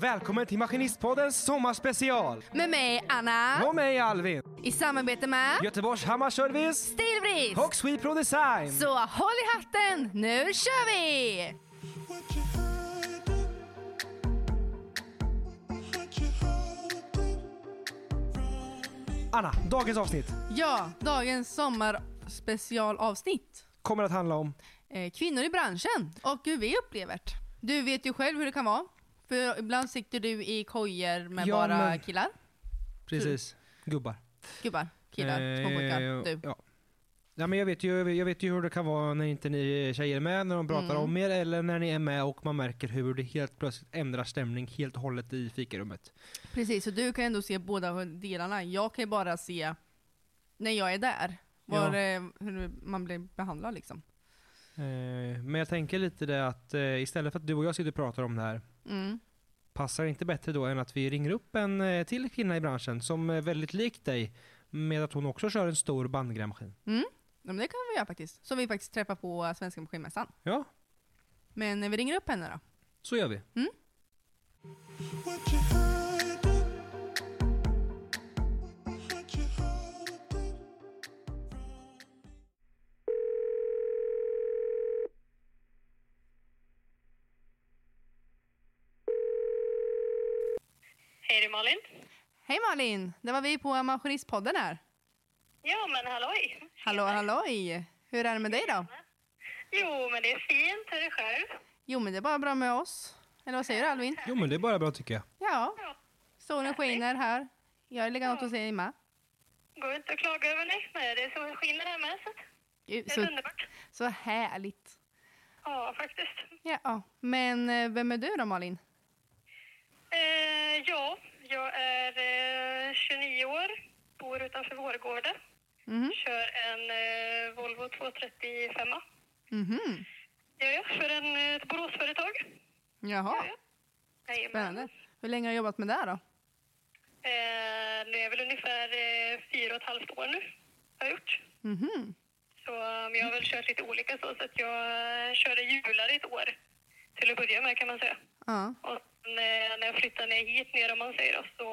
Välkommen till Maskinistpoddens sommarspecial! Med mig Anna, Och mig Alvin! i samarbete med Göteborgs Hammarservice Stilbrist. och Swepro Design! Så håll i hatten, nu kör vi! Anna, dagens avsnitt Ja, dagens sommarspecialavsnitt. kommer att handla om Eh, kvinnor i branschen och hur vi upplever det. Du vet ju själv hur det kan vara. För ibland sitter du i kojer med Ja, bara men- killar. precis gubbar. Gubbar, killar, små pojkar, Eh, du. Ja. Ja, men jag, vet ju, jag vet ju hur det kan vara när inte ni tjejer är med, när de pratar Mm. om er eller när ni är med och man märker hur det helt plötsligt ändrar stämning helt och hållet i fikarummet. Precis, så du kan ändå se båda delarna. Jag kan ju bara se när jag är där, var, Ja. eh, hur man blir behandlad liksom. Eh, Men jag tänker lite det att eh, istället för att du och jag sitter och pratar om det här Mm. Passar det inte bättre då än att vi ringer upp en eh, till kvinna i branschen som är väldigt lik dig med att hon också kör en stor bandgrävmaskin? Mm. Ja, men det kan vi göra faktiskt. Som vi faktiskt träffar på Svenska Maskinmässan. Ja, Men eh, vi ringer upp henne då. så gör vi. what Hej det är Malin. Hej Malin! Det var vi på Maskinistpodden här. Ja men halloj. Hallå halloj! Hur är det med dig då? Jo men det är fint, hur är det själv? Jo men det är bara bra med oss. Eller vad säger du Alvin? Jo men det är bara bra tycker jag. Ja, solen skiner här. Jag är likadant hos er med. går inte att klaga över nej. Nej det är så skiner här med så att det är Så, underbart. så härligt. Ja faktiskt. Ja, men eh, vem är du då Malin? Eh, ja, jag är eh, 29 år, bor utanför Vårgårda. Mhm. Kör en eh, Volvo 235. Mhm. Ja, ja, för en, eh, ett Boråsföretag. Jaha, Jajamän. spännande. Hur länge har du jobbat med det då? Eh, det är väl ungefär eh, fyra och ett halvt år nu har jag gjort. Mhm. Så um, jag har väl kört lite olika så, så att jag uh, körde hjular i ett år till att börja med kan man säga. Ja. Och eh, när jag flyttade ner hit ner om man säger då, så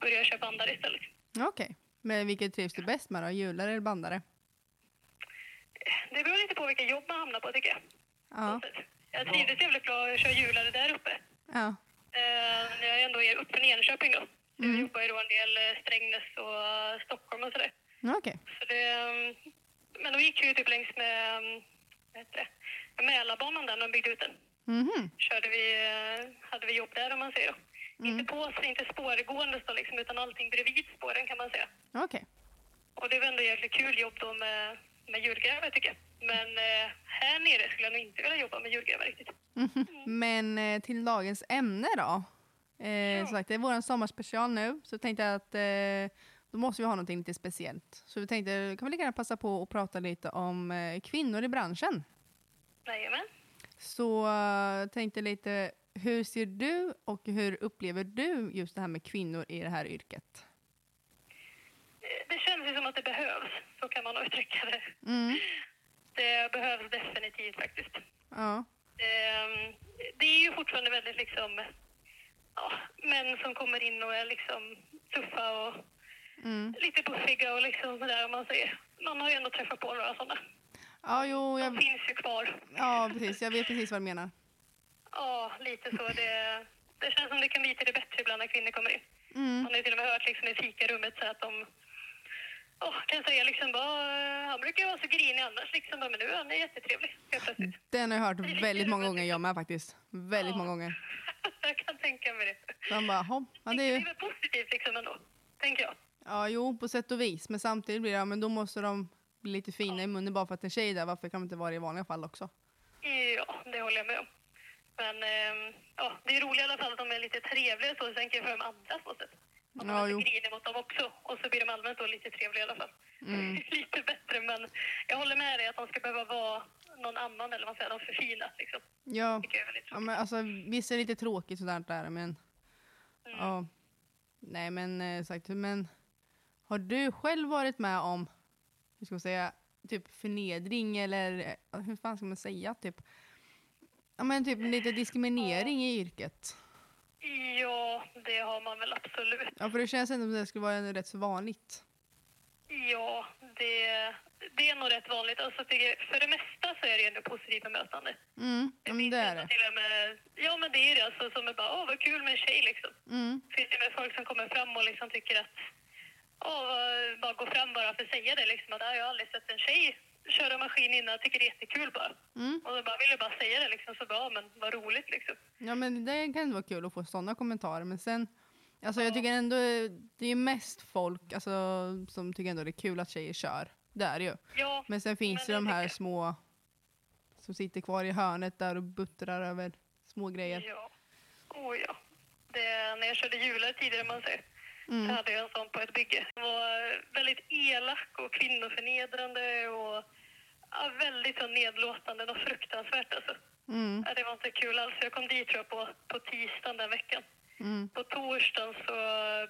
började jag köra bandare istället. Okej. Men vilket trivs du bäst med då? Hjulare eller bandare? Det beror lite på vilka jobb man hamnar på tycker jag. Ja. Så Jag trivdes jävligt bra att köra hjulare där uppe. Ja. Eh, jag är ändå upp från Enköping då. Så Jag jobbar ju då en del eh, Strängnäs och Stockholm och sådär. Okej. Så det, um, men då gick ju typ längs med, um, vad heter det, Mälarbanan där när de byggde ut den. Mhm. körde vi, eh, hade vi jobb där om man säger då. Inte på, inte spårgående då liksom, utan allting bredvid spåren kan man säga. Okej. Och det var ändå jäkligt kul jobb då med, med hjulgrävare tycker jag. Men eh, här nere skulle jag nog inte vilja jobba med hjulgrävare riktigt. Mhm. Men eh, till dagens ämne då. Eh, Som sagt, det är vår sommarspecial nu, så tänkte jag att eh, då måste vi ha någonting lite speciellt. Så vi tänkte, kan vi lika gärna passa på att prata lite om eh, kvinnor i branschen. Jajamän. Så eh, tänkte lite, hur ser du och hur upplever du just det här med kvinnor i det här yrket? Det känns ju som att det behövs, så kan man uttrycka det. Mm. Det behövs definitivt faktiskt. Ja. Ehm, det är ju fortfarande väldigt liksom, ja, män som kommer in och är liksom tuffa och Mm. lite buffiga och liksom sådär om man säger. Man har ju ändå träffat på några sådana. Ja, jo, De jag, finns ju kvar. ja, precis. Jag vet precis vad du menar. Ja, lite så. Det, det känns som det kan bli till det bättre ibland när kvinnor kommer in. Mm. Man har ju till och med hört liksom i fikarummet så att de oh, kan säga liksom bara, han brukar vara så grinig annars liksom, bara, men nu är han jättetrevlig helt plötsligt. Den har jag hört väldigt många gånger jag med faktiskt. Väldigt Ja. många gånger. jag kan tänka mig det. Så man bara, hopp, ja, det Det är ju, positivt liksom ändå, tänker jag. ja, jo, på sätt och vis. Men samtidigt blir det, ja, men då måste de bli lite fina i munnen bara för att en tjej är där. Varför kan de inte vara det i vanliga fall också? Ja, det håller jag med om. Men ehm, ja, det är roligt i alla fall att de är lite trevliga så, tänker jag för de andra så sätt. Att Ja, man inte griner mot dem också. Och så blir de allmänt då lite trevliga i alla fall. Mm. lite bättre, men jag håller med dig att de ska behöva vara någon annan, eller vad man säger, de förfinas liksom. Ja, ja men alltså visst är det lite tråkigt sådär där, men ja. Nej, men eh, sagt, men har du själv varit med om, hur ska man säga, typ förnedring eller hur fan ska man säga, typ Ja men typ lite diskriminering i yrket. det har man väl absolut. Ja, för det känns ändå som det skulle vara rätt så vanligt. Ja, det, det är nog rätt vanligt. Alltså, för det mesta så är det ändå positivt bemötande. Mm, ja, men finns det är det. Till och med, ja, men det är det. Alltså, som är bara, åh vad kul med en tjej liksom. Mm, Det finns ju med folk som kommer fram och liksom tycker att, åh, vad- bara går fram bara för att säga det liksom. Att, "Ja, jag har aldrig sett en tjej köra maskin innan, jag tycker det är jättekul bara. mm. Och då bara vill jag bara säga det liksom, så bra, men vad roligt liksom. Ja, men det kan vara kul att få sådana kommentarer. Men sen, alltså jag tycker ändå det är mest folk alltså, som tycker ändå det är kul att tjejer kör. Det är det ju. Ja, Men sen finns Men det de här jag. små som sitter kvar i hörnet där och buttrar över små grejer. ja. Oh ja. Det, när jag körde hjular tidigare, man säger, Mm. hade jag en sån på ett bygge. Han var väldigt elak och kvinnoförnedrande och ja, väldigt så nedlåtande. Något fruktansvärt alltså. Mm. Ja, det var inte kul alls. Jag kom dit tror jag på, på tisdagen den veckan. Mm. På torsdagen så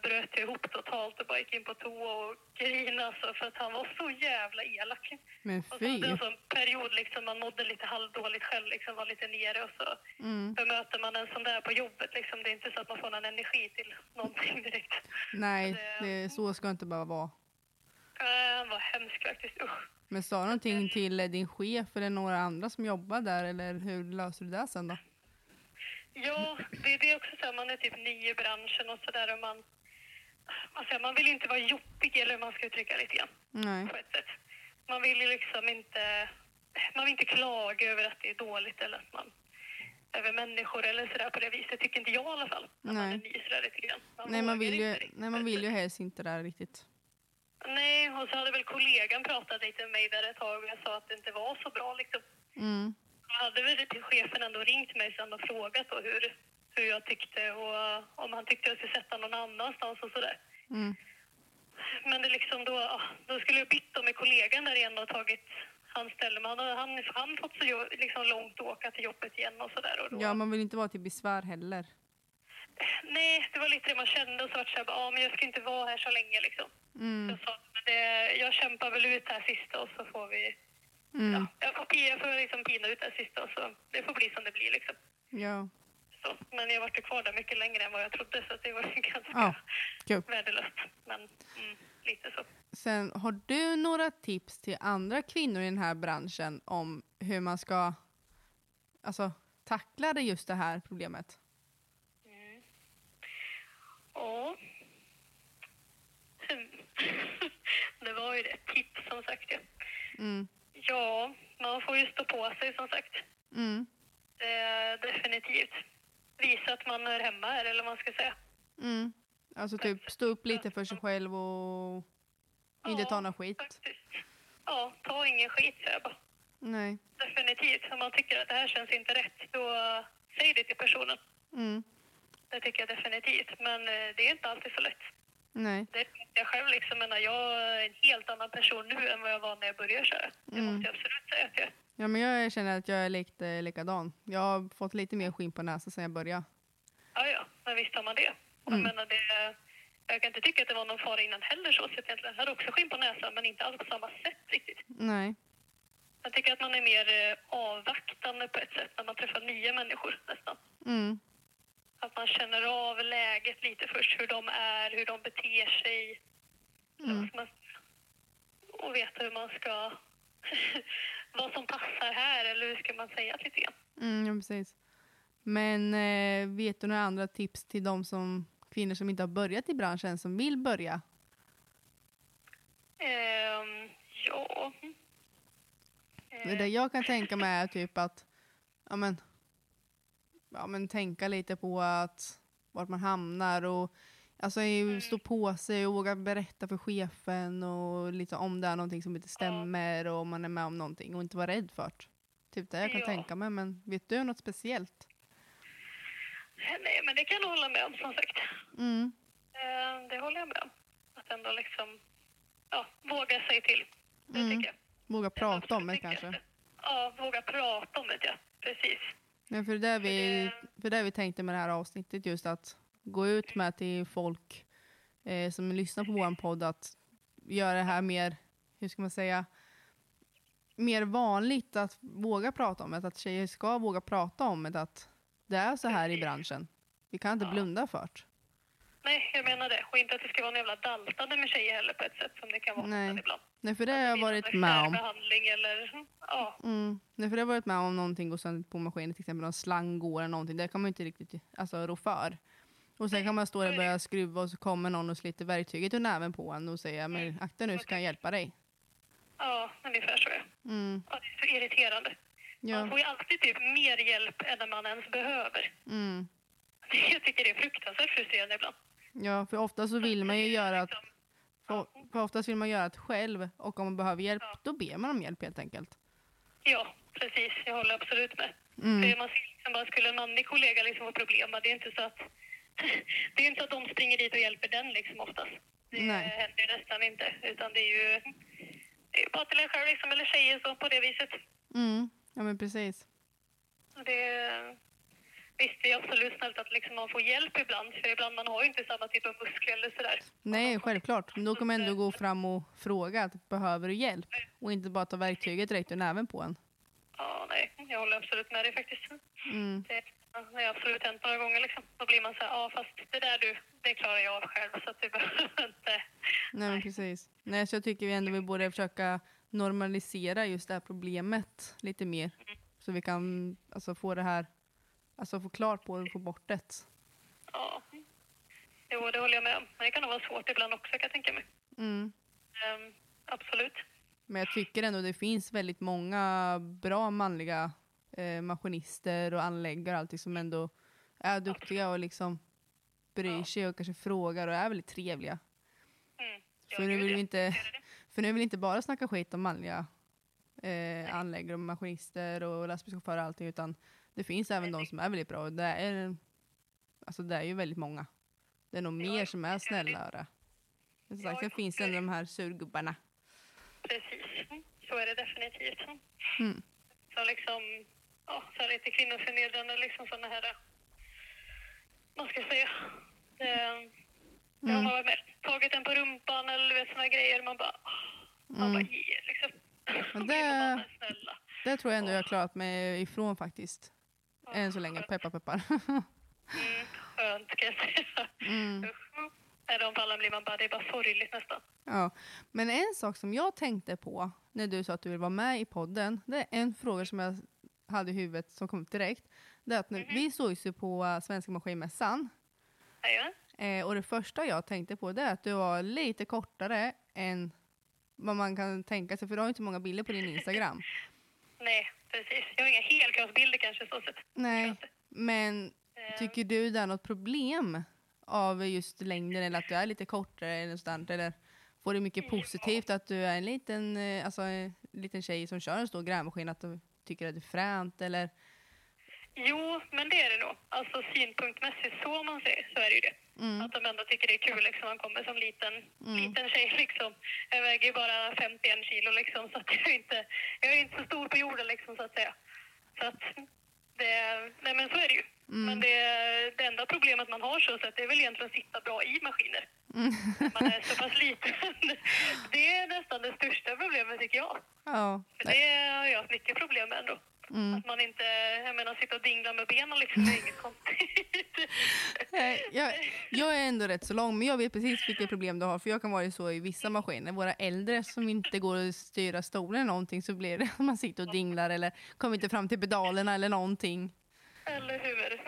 bröt jag ihop totalt och bara gick in på toa och grinade alltså för att han var så jävla elak. Men Och så fy. hade jag en sån period liksom man mådde lite halvdåligt själv, liksom var lite nere och så Mm. bemöter man en sån där på jobbet liksom. Det är inte så att man får någon energi till någonting. Nej, det- det, så ska det inte bara vara. Äh, Han var hemsk faktiskt. Usch. Men sa du någonting till din chef eller några andra som jobbar där eller hur löser du det sen då? Ja, det, det är också så här, man är typ ny i branschen och sådär och man, man, säger, man vill inte vara jobbig eller hur man ska uttrycka lite grann Nej. på ett sätt. Man vill ju liksom inte, man vill inte klaga över att det är dåligt eller att man över människor eller sådär på det viset, tycker inte jag i alla fall. Man Nej. är ny sådär lite grann. Nej, man vill ju, nej, man vill ju helst inte där riktigt. Nej, och så hade väl kollegan pratat lite med mig där ett tag och jag sa att det inte var så bra liksom. Mm. Jag hade väl chefen ändå ringt mig sen och frågat då hur, hur jag tyckte och om han tyckte jag skulle sätta någon annanstans och sådär. Mm. Men det liksom då, då skulle jag bytt med kollegan där igen och tagit hans ställe. Men han hade han, han fått så liksom långt att åka till jobbet igen och sådär. Då, Ja, man vill inte vara till besvär heller. Nej, det var lite det man kände och så vart så här, bara, ja men jag ska inte vara här så länge liksom. Mm. Jag sa, men det, jag kämpar väl ut det här sista och så får vi, Mm. ja, jag får, jag får liksom pina ut det här sista och så det får bli som det blir liksom. Ja. Så, men jag varit kvar där mycket längre än vad jag trodde så det var ganska Ja, värdelöst. Men mm, lite så. Sen, har du några tips till andra kvinnor i den här branschen om hur man ska alltså, tackla det just det här problemet? Ja. Det var ju det. Tips som sagt ja. Mm. Ja, man får ju stå på sig som sagt. Mm. Eh, definitivt. Visa att man hör hemma här eller vad man ska säga. Mm. Alltså typ stå upp lite för sig själv och inte Ja, ta någon skit. Faktiskt. Ja, ta ingen skit säger jag bara. Nej. Definitivt. Om man tycker att det här känns inte rätt, då säg det till personen. Mm. Det tycker jag definitivt. Men eh, det är inte alltid så lätt. Nej. Det vet jag själv liksom. Men jag är en helt annan person nu än vad jag var när jag började köra. Det Mm. måste jag absolut säga att jag. Ja, men jag känner att jag är lite likadan. Jag har fått lite mer skinn på näsan sedan jag började. Ja, ja. Men visst har man det. Mm. Jag menar, det... Jag kan inte tycka att det var någon fara innan heller så. så jag hade också skinn på näsan, men inte alls på samma sätt riktigt. Nej. Jag tycker att man är mer eh, avvaktande på ett sätt när man träffar nya människor nästan. Mm. Att man känner av läget lite först, hur de är, hur de beter sig. Mm. Man, och veta hur man ska... vad som passar här, eller hur ska man säga lite grann. Mm, ja, precis. Men eh, vet du några andra tips till de som, kvinnor som inte har börjat i branschen som vill börja? Ehm, ja... Det där jag kan tänka mig är typ att ja, men, ja, men tänka lite på att vart man hamnar och alltså, ju stå på sig och våga berätta för chefen och lite om det är någonting som inte stämmer och om man är med om någonting och inte vara rädd för det. Typ det jag kan Ja. tänka mig, men vet du något speciellt? Nej, men det kan jag hålla med om, som sagt. Mm. Ehm, det håller jag med om. Att ändå liksom... Ja, våga säga till. Det Mm. tycker jag. Våga är det prata om det kanske. Ja, våga prata om det, ja. Precis. Men för det där vi, för det vi tänkte med det här avsnittet just att gå ut med till folk eh, som lyssnar på vår podd att göra det här mer, hur ska man säga, mer vanligt att våga prata om det, att tjejer ska våga prata om det, att det är så här i branschen. Vi kan inte Ja. blunda för det. nej, jag menar det. Och inte att det ska vara en jävla daltande med tjejer heller på ett sätt som det kan vara Nej. ibland. Nej, för det har jag varit med om. behandling eller, ja. Mm. Nej, för det har jag varit med om någonting går sönder på maskinen, till exempel någon slang går eller någonting. Det kan man ju inte riktigt alltså, rå för. Och sen kan man stå där och börja skruva och så kommer någon och sliter verktyget ur näven på en och säger men akta nu så kan jag hjälpa dig. Ja, ungefär så det. Mm. Ja, det är så irriterande. Man Ja. får ju alltid typ mer hjälp än man ens behöver. Mm. Jag tycker det är fruktansvärt frustrerande ibland. ja, för ofta så vill man ju göra att Liksom, för, för oftast vill man göra det själv och om man behöver hjälp då ber man om hjälp helt enkelt. Ja, precis. Jag håller absolut med. Mm. För man ser liksom bara, skulle en manlig kollega liksom få problem, det är inte så att det är inte att de springer dit och hjälper den liksom oftast. Det Nej. händer ju nästan inte. Utan det är ju det är bara till en själv liksom, eller tjejer så på det viset. Mm. Ja men precis. Det visst, det är absolut snällt att liksom man får hjälp ibland, för ibland man har ju inte samma typ av muskler eller sådär. Nej, självklart. Men då kan man ändå gå fram och fråga att behöver du hjälp? Och inte bara ta verktyget direkt ur näven på en. Ja, nej, jag håller absolut med dig faktiskt. Mm. Det, det har absolut hänt några gånger liksom. Då blir man så här, ja fast det där du, det klarar jag av själv så att du behöver inte. Nej, men precis. Nej, så jag tycker vi ändå vi borde försöka normalisera just det här problemet lite mer. Så vi kan alltså, få det här, alltså få klart på det och få bort det. Ja. Jo, det håller jag med om. Men det kan nog vara svårt ibland också kan jag tänka mig. Mm. Ehm, absolut. Men jag tycker ändå det finns väldigt många bra manliga eh, maskinister och anläggare och allting som ändå är duktiga och liksom bryr sig och kanske frågar och är väldigt trevliga. Mm. För nu vill vi inte, för nu vill vi inte bara snacka skit om manliga eh, anläggare och maskinister och lastbilschaufförer och allting utan det finns även de som är väldigt bra och det är, alltså det är ju väldigt många. Det är nog mer som är snällare. Men Som sagt, det finns ändå de här surgubbarna. Precis. Så är det definitivt. Mm. Så liksom, ja, så lite kvinnoförnedrande liksom sådana här, vad ska jag säga? Ehm, Ja, Mm. man har tagit den på rumpan eller såna grejer. Man bara, man bara Mm. ger liksom. Men det-. Det tror jag ändå jag har klarat mig ifrån faktiskt. Än så länge, peppar peppar. Mm, skönt kan jag säga. Mm. I de fallen blir man bara, det är bara sorgligt nästan. Ja. Men en sak som jag tänkte på när du sa att du vill vara med i podden, det är en fråga som jag hade i huvudet som kom upp direkt. Det är att när, vi sågs ju på uh, Svenska Maskinmässan Ja, eh, och det första jag tänkte på det är att du var lite kortare än vad man kan tänka sig, för du har ju inte många bilder på din Instagram. nej, precis. Jag har inga helkroppsbilder kanske så sett. Nej, men Eh, tycker du det är något problem av just längden eller att du är lite kortare eller sådant? Eller får du mycket positivt att du är en liten, eh, alltså, en liten tjej som kör en stor grävmaskin, att du tycker att det är fränt eller? Jo, men det är det nog. Alltså synpunktmässigt så man säger så är det ju det. Mm. Att de ändå tycker det är kul liksom. Man kommer som liten, Mm. liten tjej liksom. Jag väger ju bara 51 kilo liksom så att jag är inte, jag är inte så stor på jorden liksom så att säga. Så att det, nej men så är det ju. Mm. Men det, det enda problemet man har så sett det är väl egentligen att sitta bra i maskiner. Mm. Man är så pass liten. Det är nästan det största problemet tycker jag. Ja. För det har jag haft mycket problem med ändå. Mm. Att man inte, jag menar sitta och dingla med benen liksom, det är inget konstigt. Nej, jag, jag är ändå rätt så lång, men jag vet precis vilka problem du har. För jag kan vara så i vissa maskiner. Våra äldre som inte går att styra stolen eller någonting så blir det att man sitter och dinglar eller kommer inte fram till pedalerna eller någonting. Eller hur?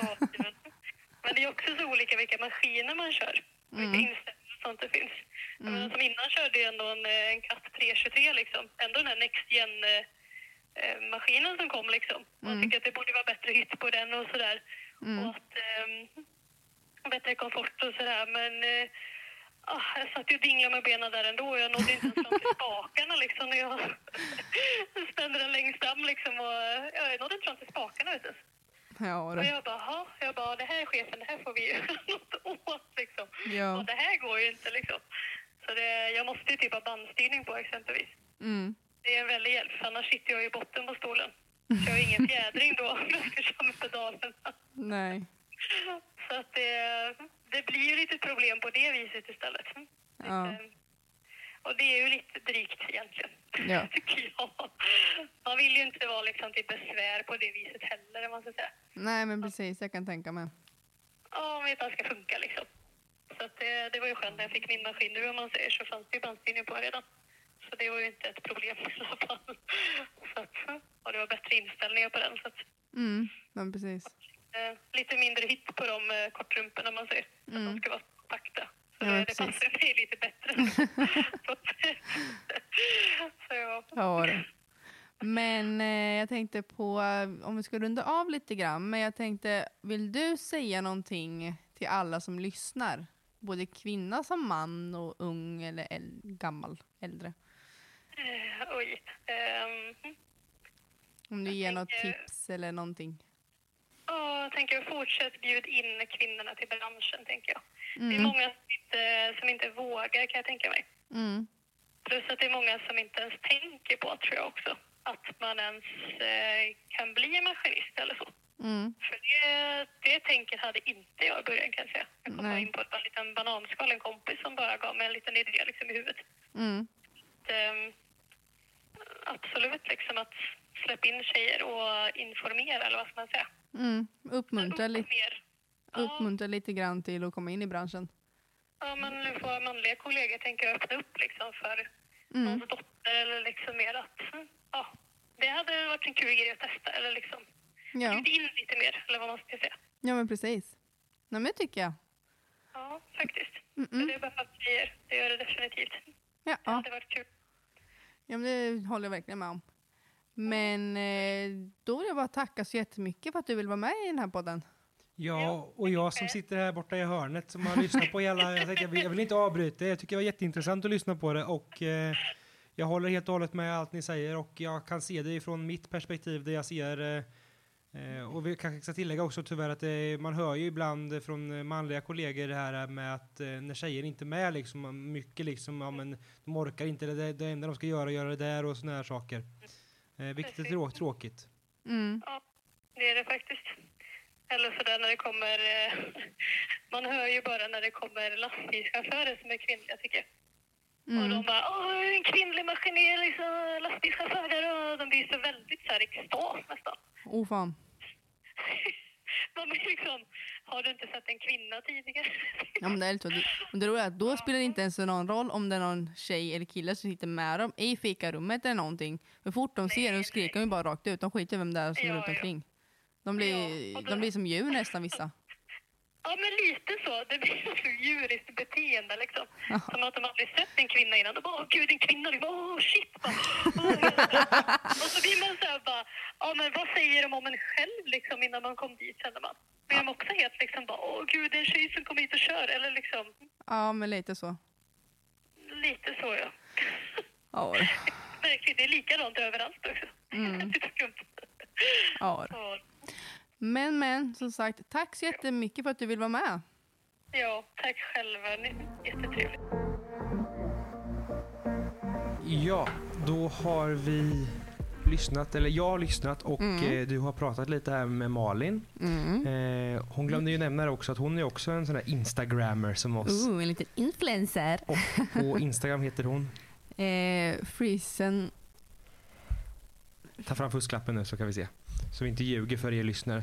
Ja, men- det är också så olika vilka maskiner man kör. Vilka Mm. inställningar och sånt det finns. Mm. menar, som innan körde jag ändå en, eh, en Cat 323 liksom. Ändå den här Next Gen eh, eh, maskinen som kom liksom. Man Mm. tycker att det borde vara bättre hytt på den och sådär. Mm. Och att, ehm, bättre komfort och sådär. Men eh, ah, jag satt ju och dinglade med benen där ändå. Jag nådde inte ens fram till spakarna liksom när jag spände den längst fram liksom. Och, ja, jag nådde inte fram till spakarna vet du. Ja, Och jag bara, jag bara, det här är chefen, det här får vi göra något åt liksom. Ja. Och det här går ju inte liksom. Så det, jag måste ju typ ha bandstyrning på exempelvis. Mm. Det är en väldig hjälp, annars sitter jag i botten på stolen. Så jag har ingen fjädring då om jag ska köra med pedalerna. Nej. Så att det, det blir ju lite problem på det viset istället. Ja. Lite, och det är ju lite drygt egentligen, Ja. tycker jag. Man vill ju inte vara liksom till besvär på det viset heller, om man ska säga. Nej, men precis. Jag kan tänka mig. Ja, man vet att det ska funka liksom. det, det var ju skönt när jag fick min maskin nu om man säger så fanns det ju bandspinning på redan. Det var ju inte ett problem i alla fall. Så att, och det var bättre inställningar på den. Så att, Mm, men precis. eh, lite mindre hit på de eh, kortrumporna man. Att Mm. de ska vara kompakta. Så Ja, det, det passar mig lite bättre. så, att- så ja. Ja. Men eh, jag tänkte på, om vi ska runda av lite grann, men jag tänkte, vill du säga någonting till alla som lyssnar? Både kvinna som man och ung eller äl- gammal, äldre. Eh, oj. Ehm, Om du ger något tänker- tips eller någonting. Ja, jag tänker fortsätt bjud in kvinnorna till branschen, tänker jag. Det är Mm. många som inte, som inte vågar, kan jag tänka mig. Mm. Plus att det är många som inte ens tänker på, tror jag också, att man ens eh, kan bli maskinist eller så. Mm. För det, det tänket hade inte jag i början, kan jag säga. Jag kom in på ett- en liten bananskal, en kompis som bara gav mig en liten idé liksom, i huvudet. Mm. Ehm, absolut, liksom att släppa in tjejer och informera, eller vad ska man säga? Mm. Uppmuntra, li- Mer. Ja. uppmuntra lite grann till att komma in i branschen. Ja, men nu får manliga kollegor tänka öppna upp liksom för Mm. någons dotter eller liksom mer att mm, ja, det hade varit en kul grej att testa eller liksom Ja. bjud in lite mer eller vad man ska säga. ja, men precis. Nej, men det tycker jag. Ja, faktiskt. Mm -mm. det behövs tjejer. Det gör det definitivt. Ja, Det hade varit kul. Ja, men det håller jag verkligen med om. Men eh, då vill jag bara tacka så jättemycket för att du vill vara med i den här podden. Ja, och jag som sitter här borta i hörnet som har lyssnat på hela, jag, tänkte, jag, vill, jag vill inte avbryta, jag tycker det var jätteintressant att lyssna på det och eh, jag håller helt och hållet med allt ni säger och jag kan se det från mitt perspektiv där jag ser eh, eh, och vi kanske ska tillägga också tyvärr att det, man hör ju ibland från eh, manliga kollegor det här med att eh, när tjejer inte är med liksom, mycket liksom, ja men de orkar inte, det, det enda de ska göra är göra det där och såna här saker. Eh, vilket är trå- tråkigt. Mm. Det är det faktiskt. Eller sådär när det kommer... Eh, man hör ju bara när det kommer lastbilschaufförer som är kvinnliga tycker jag. Och de Mm. bara åh en kvinnlig maskinell liksom, lastbilschaufför där och de blir så väldigt så här extas nästan. Oh fan. De är liksom, har du inte sett en kvinna tidigare? Ja, men det är lite. Och det roliga är att då spelar det inte ens någon roll om det är någon tjej eller kille som sitter med dem i fikarummet eller någonting. För fort de ser det så skriker de bara rakt ut. De skiter i vem det är som är Ja, runt ja. omkring. De blir, Ja, då- de blir som djur nästan vissa. Ja, men lite så. Det blir så djuriskt beteende liksom. Ja. Som att de aldrig sett en kvinna innan. De bara, åh gud, en kvinna. Liksom, åh shit. Bara, åh, och så blir man så här bara, ja men vad säger de om en själv liksom innan man kom dit känner man. Blir de också helt liksom bara, åh gud, det är en tjej som kom hit och kör. Eller liksom, Ja, men lite så. lite så ja. Ja, Verkligen, det är likadant överallt också. Mm. Det är skumt. ja. Men, men, som sagt, tack så jättemycket för att du vill vara med. Ja, tack själva. Jättetrevligt. Ja, då har vi lyssnat, eller jag har lyssnat och Mm. eh, du har pratat lite här med Malin. Mm. Eh, hon glömde ju nämna det också att hon är också en sån där instagrammer som oss. Ooh, en liten influencer. Och på Instagram heter hon, Eh, Friesen, ta fram fusklappen nu så kan vi se. Så vi inte ljuger för er lyssnare.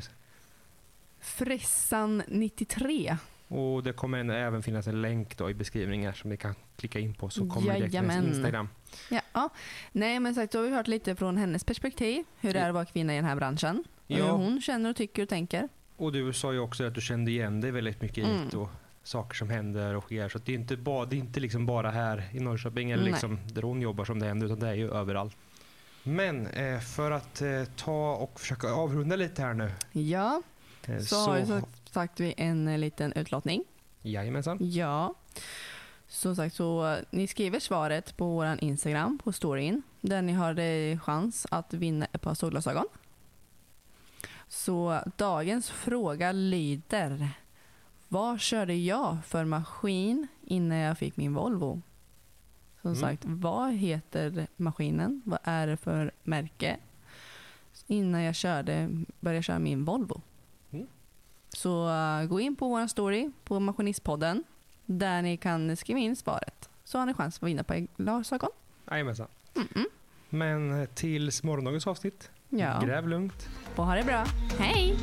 Fressan 93. Och det kommer en- även finnas en länk då i beskrivningen som ni kan klicka in på så kommer det direkt till hennes Jajamän. Instagram. Ja, ja. Nej, men sagt, då har vi hört lite från hennes perspektiv. Hur det är att vara kvinna i den här branschen. Och Ja. hur hon känner och tycker och tänker. Och du sa ju också att du kände igen dig väldigt mycket i Mm. det och saker som händer och sker. Så att det är inte, ba, det är inte liksom bara här i Norrköping eller Nej. liksom där hon jobbar som det händer utan det är ju överallt. Men eh, för att eh, ta och försöka avrunda lite här nu. Ja, Eh, så, har ju sagt, sagt vi en liten utlottning. Jajamensan. Ja. Som sagt, så ni skriver svaret på vår Instagram, på storyn, där ni har chans att vinna ett par solglasögon. Så dagens fråga lyder. Vad körde jag för maskin innan jag fick min Volvo? Som Mm. sagt, vad heter maskinen? Vad är det för märke? Innan jag körde, började köra min Volvo. Mm. Så uh, gå in på vår story på Maskinistpodden där ni kan skriva in svaret. Så har ni chans att vinna på glasögon. Jajamensan. Mm-mm. Men eh, tills morgondagens avsnitt, Ja, gräv lugnt. och ha det bra. Hej!